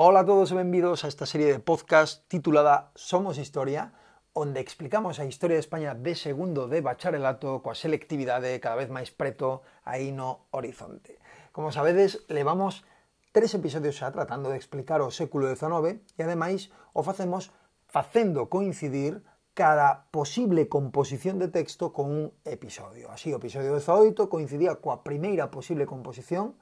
Hola a todos y bienvenidos a esta serie de podcast titulada Somos Historia, onde explicamos a historia de España de segundo de bacharelato coa selectividade cada vez máis preto aí no horizonte. Como sabedes, levamos tres episodios xa tratando de explicar o século XIX e ademais o facemos facendo coincidir cada posible composición de texto con un episodio. Así, o episodio 18 coincidía coa primeira posible composición,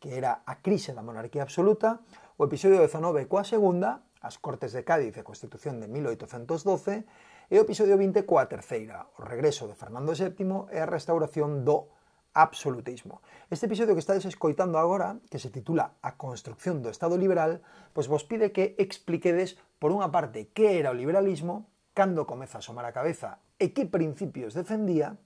que era a crise da monarquía absoluta, O episodio 19 coa segunda, as Cortes de Cádiz e a Constitución de 1812, e o episodio 20 coa terceira, o regreso de Fernando VII e a restauración do absolutismo. Este episodio que estades escoitando agora, que se titula A construcción do Estado liberal, pois vos pide que expliquedes, por unha parte, que era o liberalismo, cando comeza a asomar a cabeza e que principios defendía,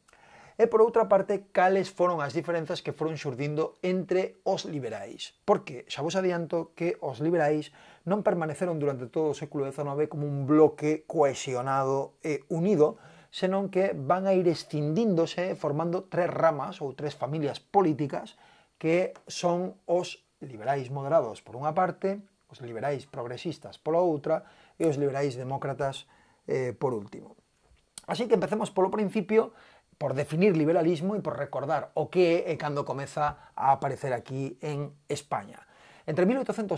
e por outra parte cales foron as diferenzas que foron xurdindo entre os liberais. Porque xa vos adianto que os liberais non permaneceron durante todo o século XIX como un bloque cohesionado e unido, senón que van a ir escindíndose formando tres ramas ou tres familias políticas que son os liberais moderados por unha parte, os liberais progresistas pola outra e os liberais demócratas eh, por último. Así que empecemos polo principio por definir liberalismo e por recordar o que é cando comeza a aparecer aquí en España. Entre 1808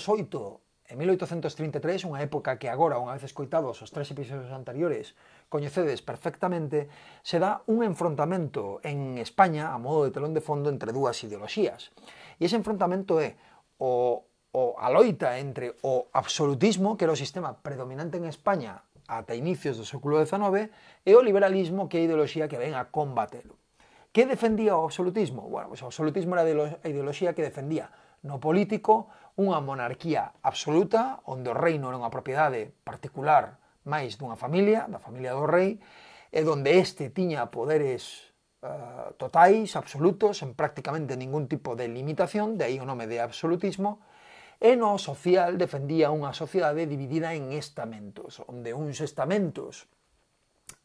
e 1833, unha época que agora, unha vez escoitados os tres episodios anteriores, coñecedes perfectamente, se dá un enfrontamento en España a modo de telón de fondo entre dúas ideoloxías. E ese enfrontamento é o, o a loita entre o absolutismo, que era o sistema predominante en España ata inicios do século XIX e o liberalismo que é a ideoloxía que ven a combatelo. Que defendía o absolutismo? Bueno, pois o absolutismo era a ideoloxía que defendía no político unha monarquía absoluta onde o reino era unha propiedade particular máis dunha familia, da familia do rei, e donde este tiña poderes uh, totais, absolutos, en prácticamente ningún tipo de limitación, de aí o nome de absolutismo, E no social defendía unha sociedade dividida en estamentos, onde uns estamentos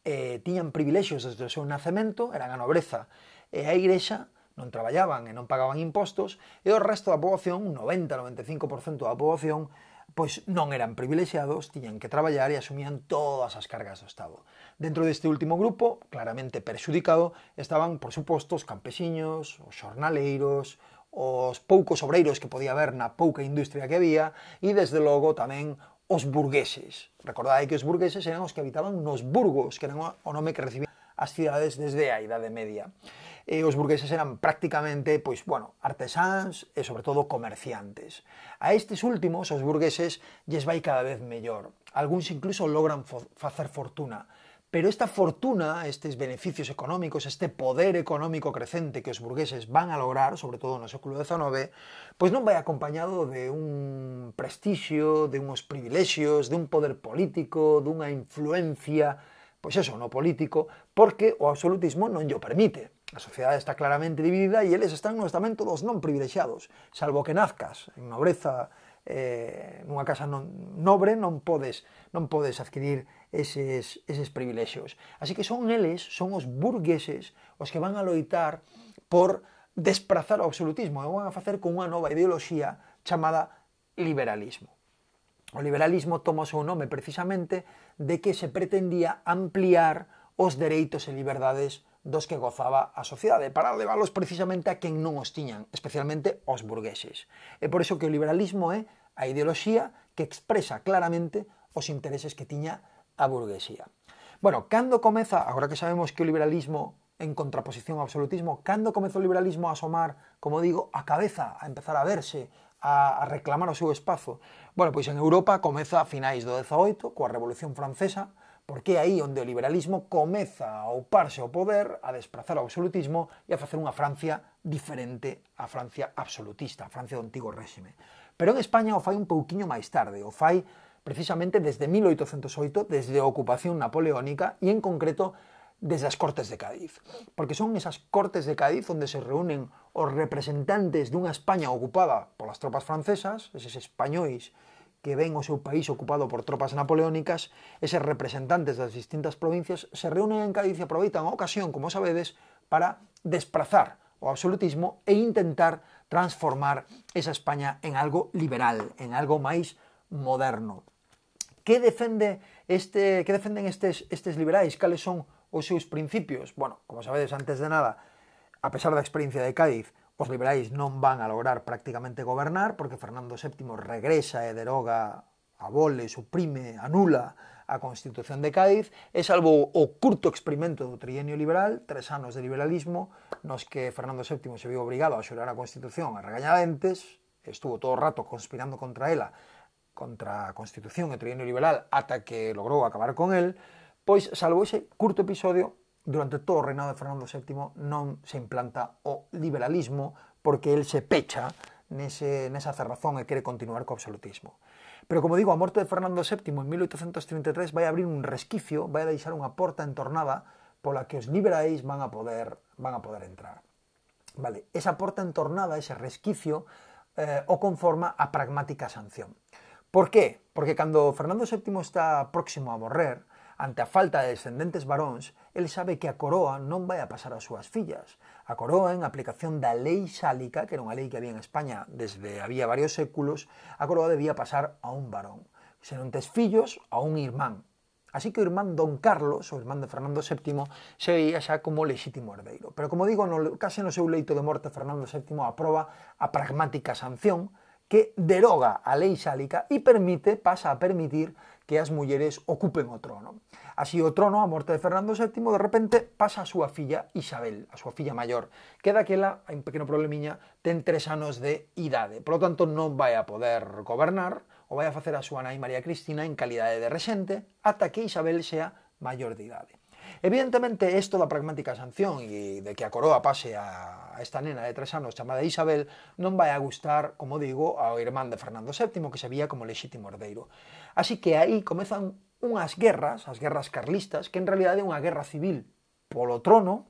eh, tiñan privilexios desde o seu nacemento, eran a nobreza e a igrexa, non traballaban e non pagaban impostos, e o resto da poboación, un 90-95% da poboación, pois non eran privilexiados, tiñan que traballar e asumían todas as cargas do Estado. Dentro deste último grupo, claramente perxudicado, estaban, por suposto, os campesiños, os xornaleiros, os poucos obreiros que podía haber na pouca industria que había e desde logo tamén os burgueses. Recordade que os burgueses eran os que habitaban nos burgos, que eran o nome que recibían as cidades desde a Idade Media. E os burgueses eran prácticamente, pois, bueno, artesáns e, sobre todo, comerciantes. A estes últimos, os burgueses, lles vai cada vez mellor. Alguns incluso logran facer fortuna. Pero esta fortuna, estes beneficios económicos, este poder económico crecente que os burgueses van a lograr, sobre todo no século XIX, pois non vai acompañado de un prestixio, de uns privilexios, de un poder político, dunha influencia, pois eso, no político, porque o absolutismo non llo permite. A sociedade está claramente dividida e eles están no estamento dos non privilexiados, salvo que nazcas en nobreza eh, nunha casa non nobre non podes non podes adquirir eses, eses privilexios. Así que son eles, son os burgueses, os que van a loitar por desprazar o absolutismo e van a facer con unha nova ideoloxía chamada liberalismo. O liberalismo toma o seu nome precisamente de que se pretendía ampliar os dereitos e liberdades dos que gozaba a sociedade para leválos precisamente a quen non os tiñan, especialmente os burgueses. É por iso que o liberalismo é a ideoloxía que expresa claramente os intereses que tiña a burguesía. Bueno, cando comeza, agora que sabemos que o liberalismo en contraposición ao absolutismo, cando comezou o liberalismo a asomar, como digo, a cabeza, a empezar a verse, a, a reclamar o seu espazo? Bueno, pois en Europa comeza a finais do 18, coa Revolución Francesa, Porque é aí onde o liberalismo comeza a oparse ao poder, a desprazar o absolutismo e a facer unha Francia diferente á Francia absolutista, a Francia do antigo réxime. Pero en España o fai un pouquiño máis tarde, o fai precisamente desde 1808, desde a ocupación napoleónica e en concreto desde as Cortes de Cádiz. Porque son esas Cortes de Cádiz onde se reúnen os representantes dunha España ocupada polas tropas francesas, eses españois que ven o seu país ocupado por tropas napoleónicas, eses representantes das distintas provincias se reúnen en Cádiz e aproveitan a ocasión, como sabedes, para desprazar o absolutismo e intentar transformar esa España en algo liberal, en algo máis moderno. Que defende este que defenden estes estes liberais? Cales son os seus principios? Bueno, como sabedes antes de nada, a pesar da experiencia de Cádiz, Os liberais non van a lograr prácticamente gobernar porque Fernando VII regresa e deroga, abole, suprime, anula a Constitución de Cádiz. E salvo o curto experimento do trienio liberal, tres anos de liberalismo, nos que Fernando VII se viu obrigado a xurar a Constitución a regañadentes, estuvo todo o rato conspirando contra ela, contra a Constitución e o trienio liberal, ata que logrou acabar con el, pois salvo ese curto episodio durante todo o reinado de Fernando VII non se implanta o liberalismo porque el se pecha nese, nesa cerrazón e quere continuar co absolutismo. Pero como digo, a morte de Fernando VII en 1833 vai abrir un resquicio, vai a deixar unha porta entornada pola que os liberais van a poder van a poder entrar. Vale, esa porta entornada, ese resquicio, eh, o conforma a pragmática sanción. Por qué? Porque cando Fernando VII está próximo a morrer, Ante a falta de descendentes varóns, el sabe que a coroa non vai a pasar ás súas fillas. A coroa, en aplicación da lei sálica, que era unha lei que había en España desde había varios séculos, a coroa debía pasar a un varón. Se non tes fillos, a un irmán. Así que o irmán Don Carlos, o irmán de Fernando VII, se veía xa como lexítimo herdeiro. Pero como digo, no, case no seu leito de morte Fernando VII aproba a pragmática sanción que deroga a lei sálica e permite, pasa a permitir que as mulleres ocupen o trono. Así o trono, a morte de Fernando VII, de repente pasa a súa filla Isabel, a súa filla maior, que daquela, hai un pequeno problemiña, ten tres anos de idade. Por lo tanto, non vai a poder gobernar, o vai a facer a súa nai María Cristina en calidade de rexente, ata que Isabel sea maior de idade. Evidentemente, isto da pragmática sanción e de que a coroa pase a esta nena de tres anos chamada Isabel non vai a gustar, como digo, ao irmán de Fernando VII, que se vía como lexítimo herdeiro. Así que aí comezan unhas guerras, as guerras carlistas, que en realidad é unha guerra civil polo trono,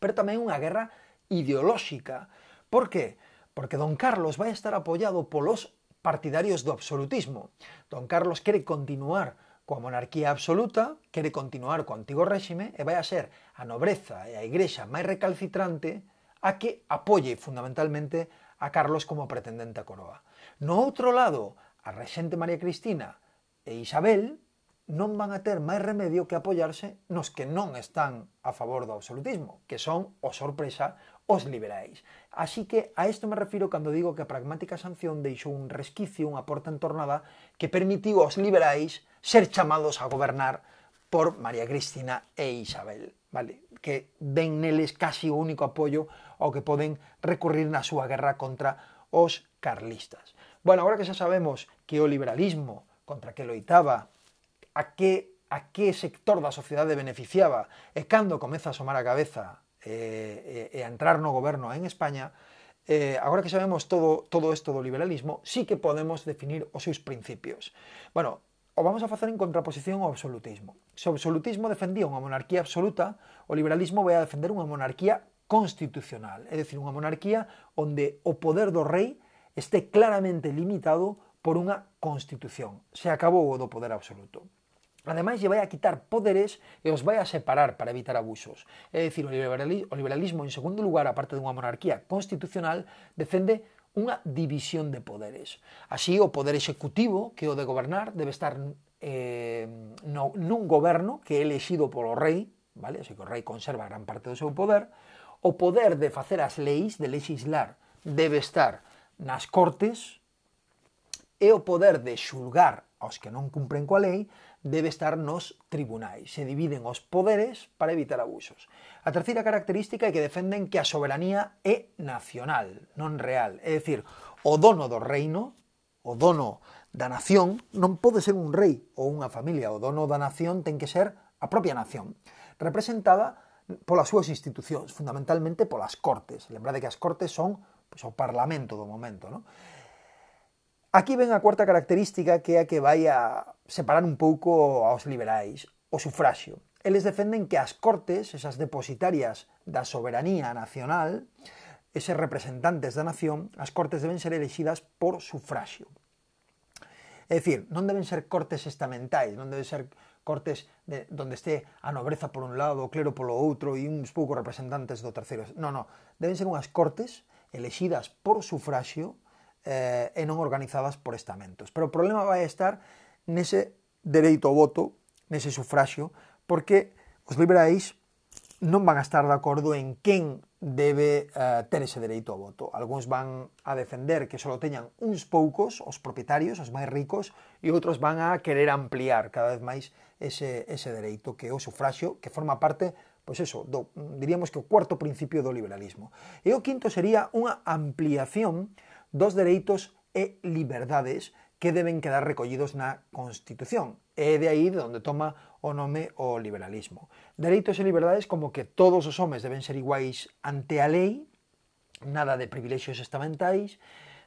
pero tamén unha guerra ideolóxica. Por que? Porque Don Carlos vai estar apoiado polos partidarios do absolutismo. Don Carlos quere continuar coa monarquía absoluta quere continuar co antigo réxime e vai a ser a nobreza e a igrexa máis recalcitrante a que apoie fundamentalmente a Carlos como pretendente a coroa. No outro lado, a rexente María Cristina e Isabel non van a ter máis remedio que apoiarse nos que non están a favor do absolutismo, que son, o sorpresa, os liberais. Así que a isto me refiro cando digo que a pragmática sanción deixou un resquicio, unha porta entornada, que permitiu aos liberais ser chamados a gobernar por María Cristina e Isabel, vale? que ven neles casi o único apoio ao que poden recurrir na súa guerra contra os carlistas. Bueno, agora que xa sabemos que o liberalismo contra que loitaba, a que, a que sector da sociedade beneficiaba e cando comeza a somar a cabeza eh, e, e a entrar no goberno en España, eh, agora que sabemos todo, todo isto do liberalismo, sí que podemos definir os seus principios. Bueno, o vamos a facer en contraposición ao absolutismo. Se o absolutismo defendía unha monarquía absoluta, o liberalismo vai a defender unha monarquía constitucional, é dicir, unha monarquía onde o poder do rei este claramente limitado por unha constitución. Se acabou o do poder absoluto. Ademais, lle vai a quitar poderes e os vai a separar para evitar abusos. É dicir, o liberalismo, en segundo lugar, aparte dunha monarquía constitucional, defende unha división de poderes. Así, o poder executivo, que é o de gobernar, debe estar eh, no, nun goberno que é elexido polo rei, vale? Así que o rei conserva gran parte do seu poder, o poder de facer as leis, de legislar, debe estar nas cortes, e o poder de xulgar aos que non cumpren coa lei debe estar nos tribunais. Se dividen os poderes para evitar abusos. A terceira característica é que defenden que a soberanía é nacional, non real. É dicir, o dono do reino, o dono da nación, non pode ser un rei ou unha familia. O dono da nación ten que ser a propia nación, representada polas súas institucións, fundamentalmente polas cortes. Lembrade que as cortes son pois, o parlamento do momento. Non? Aquí ven a cuarta característica que é a que vai a separar un pouco aos liberais, o sufraxio. Eles defenden que as cortes, esas depositarias da soberanía nacional, eses representantes da nación, as cortes deben ser elexidas por sufraxio. É dicir, non deben ser cortes estamentais, non deben ser cortes de, donde este a nobreza por un lado, o clero polo outro e uns poucos representantes do terceiro. Non, non, deben ser unhas cortes elexidas por sufraxio eh, e non organizadas por estamentos. Pero o problema vai estar nese dereito ao voto, nese sufraxio, porque os liberais non van a estar de acordo en quen debe eh, ter ese dereito ao voto. Alguns van a defender que só teñan uns poucos, os propietarios, os máis ricos, e outros van a querer ampliar cada vez máis ese, ese dereito que é o sufraxio, que forma parte pois eso, do, diríamos que o cuarto principio do liberalismo. E o quinto sería unha ampliación dos dereitos e liberdades que deben quedar recollidos na Constitución. E de aí de onde toma o nome o liberalismo. Dereitos e liberdades como que todos os homes deben ser iguais ante a lei, nada de privilexios estamentais,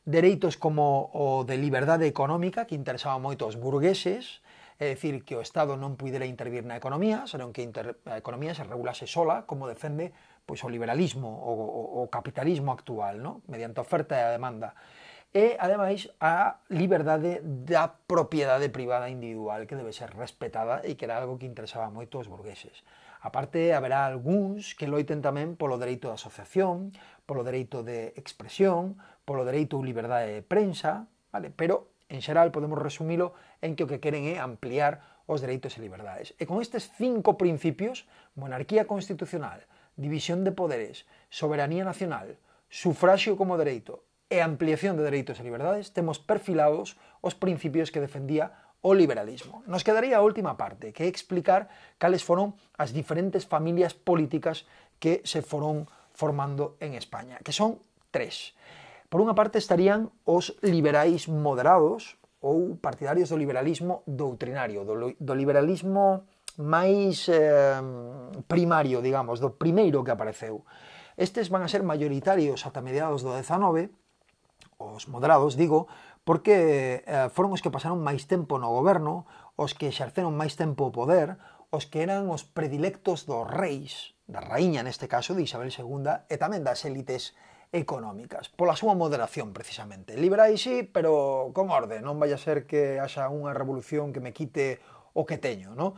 dereitos como o de liberdade económica, que interesaba moito aos burgueses, é dicir, que o Estado non pudera intervir na economía, senón que a economía se regulase sola, como defende pois o liberalismo, o, o, o capitalismo actual, no? mediante oferta e a demanda. E, ademais, a liberdade da propiedade privada individual que debe ser respetada e que era algo que interesaba moito aos burgueses. A parte, haberá algúns que loiten tamén polo dereito de asociación, polo dereito de expresión, polo dereito ou liberdade de prensa, vale? pero, en xeral, podemos resumilo en que o que queren é ampliar os dereitos e liberdades. E con estes cinco principios, monarquía constitucional, división de poderes, soberanía nacional, sufraxio como dereito e ampliación de dereitos e liberdades, temos perfilados os principios que defendía o liberalismo. Nos quedaría a última parte, que é explicar cales foron as diferentes familias políticas que se foron formando en España, que son tres. Por unha parte estarían os liberais moderados ou partidarios do liberalismo doutrinario, do, do liberalismo máis eh, primario, digamos, do primeiro que apareceu. Estes van a ser mayoritarios ata mediados do 19, os moderados, digo, porque eh, foron os que pasaron máis tempo no goberno, os que exerceron máis tempo o poder, os que eran os predilectos dos reis, da raíña neste caso de Isabel II e tamén das élites económicas, pola súa moderación precisamente. Liberais sí, pero con orde, non vai a ser que haxa unha revolución que me quite o que teño, non?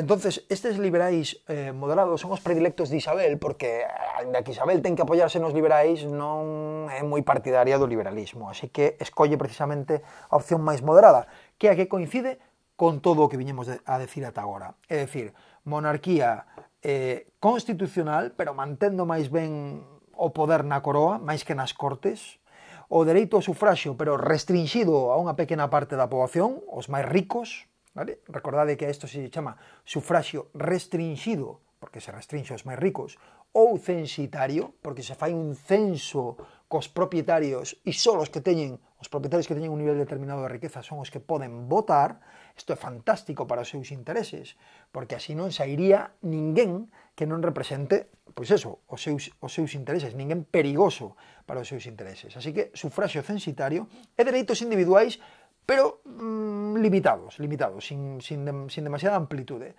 Entonces, estes liberais eh, moderados son os predilectos de Isabel, porque eh, ainda que Isabel ten que apoiarse nos liberais, non é moi partidaria do liberalismo, así que escolle precisamente a opción máis moderada, que é a que coincide con todo o que viñemos a decir ata agora. É dicir, monarquía eh, constitucional, pero mantendo máis ben o poder na coroa, máis que nas cortes, o dereito ao sufraxio, pero restringido a unha pequena parte da poboación, os máis ricos, Vale? Recordade que a isto se chama sufraxio restringido, porque se restringe aos máis ricos, ou censitario, porque se fai un censo cos propietarios e só os que teñen, os propietarios que teñen un nivel determinado de riqueza son os que poden votar, isto é fantástico para os seus intereses, porque así non sairía ninguén que non represente, pois eso, os seus, os seus intereses, ninguén perigoso para os seus intereses. Así que sufraxio censitario e dereitos individuais pero mmm, limitados, limitados, sin, sin, de, sin demasiada amplitude.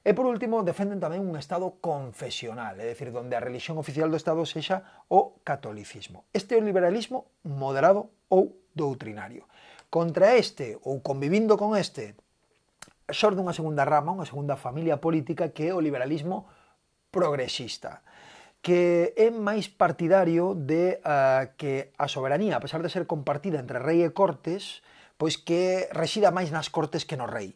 E por último, defenden tamén un Estado confesional, é dicir, donde a religión oficial do Estado sexa o catolicismo. Este é o liberalismo moderado ou doutrinario. Contra este, ou convivindo con este, xorde unha segunda rama, unha segunda familia política que é o liberalismo progresista que é máis partidario de uh, que a soberanía, a pesar de ser compartida entre rei e cortes, uh, pois que resida máis nas cortes que no rei.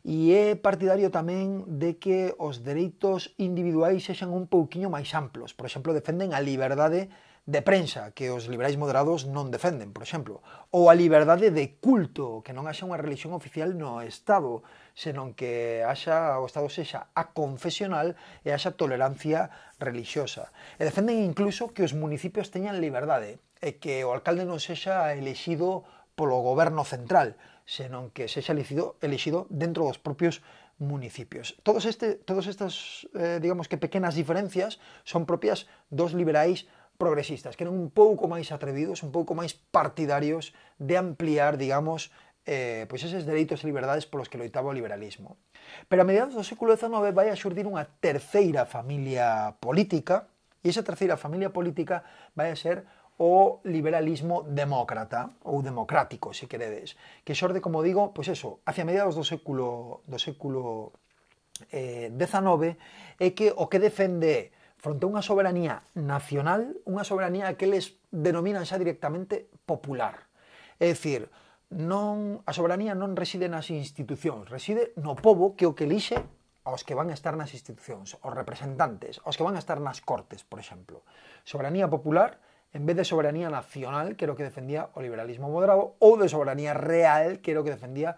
E é partidario tamén de que os dereitos individuais sexan un pouquiño máis amplos. Por exemplo, defenden a liberdade de prensa, que os liberais moderados non defenden, por exemplo. Ou a liberdade de culto, que non haxa unha religión oficial no Estado, senón que haxa, o Estado sexa a confesional e haxa tolerancia religiosa. E defenden incluso que os municipios teñan liberdade e que o alcalde non sexa elexido polo goberno central, senón que sexa elixido, elixido dentro dos propios municipios. Todos este, todas estas, eh, digamos que pequenas diferencias son propias dos liberais progresistas, que eran un pouco máis atrevidos, un pouco máis partidarios de ampliar, digamos, eh, pois eses dereitos e liberdades polos que loitaba o liberalismo. Pero a mediados do século XIX vai a xurdir unha terceira familia política, e esa terceira familia política vai a ser o liberalismo demócrata ou democrático, se queredes, que xorde, como digo, pois eso, hacia mediados do século do século eh, 19 é que o que defende fronte a unha soberanía nacional, unha soberanía que les denominan xa directamente popular. É dicir, non a soberanía non reside nas institucións, reside no povo que o que elixe aos que van a estar nas institucións, os representantes, aos que van a estar nas cortes, por exemplo. Soberanía popular en vez de soberanía nacional, que era o que defendía o liberalismo moderado, ou de soberanía real, que era o que defendía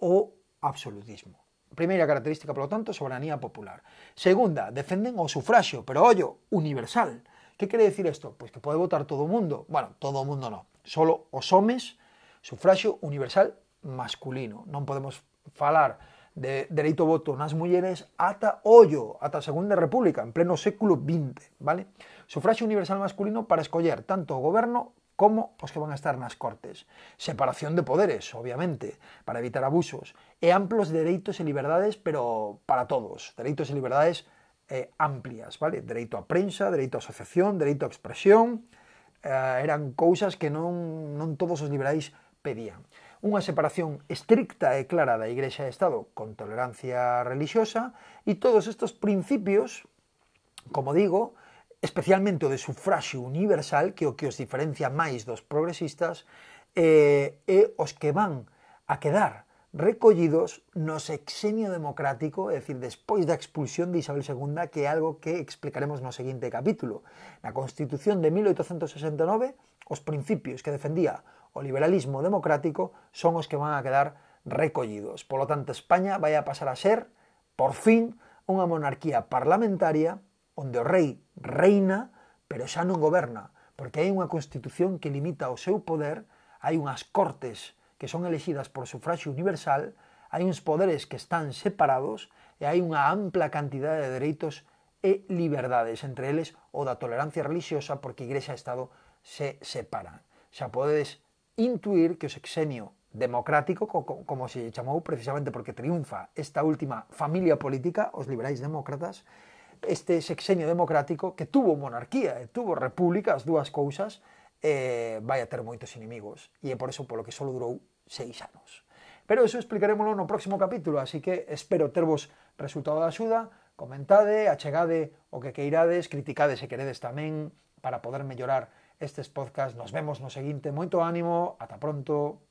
o absolutismo. Primeira característica, polo tanto, soberanía popular. Segunda, defenden o sufraxio, pero ollo, universal. Que quere decir isto? Pois que pode votar todo o mundo. Bueno, todo o mundo non. Solo os homes, sufraxio universal masculino. Non podemos falar de dereito ao voto nas mulleres ata ollo, ata a Segunda República, en pleno século XX, vale? sufraxio universal masculino para escoller tanto o goberno como os que van a estar nas Cortes. Separación de poderes, obviamente, para evitar abusos. E amplos dereitos e liberdades, pero para todos. Dereitos e liberdades eh, amplias, vale? Dereito a prensa, dereito a asociación, dereito a expresión. Eh, eran cousas que non, non todos os liberais pedían. Unha separación estricta e clara da Igrexa e Estado con tolerancia religiosa e todos estes principios, como digo, especialmente o de sufraxio universal, que é o que os diferencia máis dos progresistas, eh, e os que van a quedar recollidos no sexenio democrático, é dicir, despois da expulsión de Isabel II, que é algo que explicaremos no seguinte capítulo. Na Constitución de 1869, os principios que defendía o liberalismo democrático son os que van a quedar recollidos. Por lo tanto, España vai a pasar a ser, por fin, unha monarquía parlamentaria onde o rei reina, pero xa non goberna, porque hai unha constitución que limita o seu poder, hai unhas cortes que son elexidas por sufragio universal, hai uns poderes que están separados e hai unha ampla cantidade de dereitos e liberdades, entre eles o da tolerancia religiosa, porque Igrexa e Estado se separan. Xa podedes intuir que o sexenio democrático, como se chamou precisamente porque triunfa esta última familia política, os liberais demócratas, este sexenio democrático que tuvo monarquía e tuvo república, as dúas cousas, eh, vai a ter moitos inimigos. E é por eso polo que só durou seis anos. Pero eso explicarémoslo no próximo capítulo, así que espero tervos resultado da axuda, comentade, achegade o que queirades, criticade se queredes tamén para poder mellorar estes podcasts. Nos vemos no seguinte. Moito ánimo, ata pronto.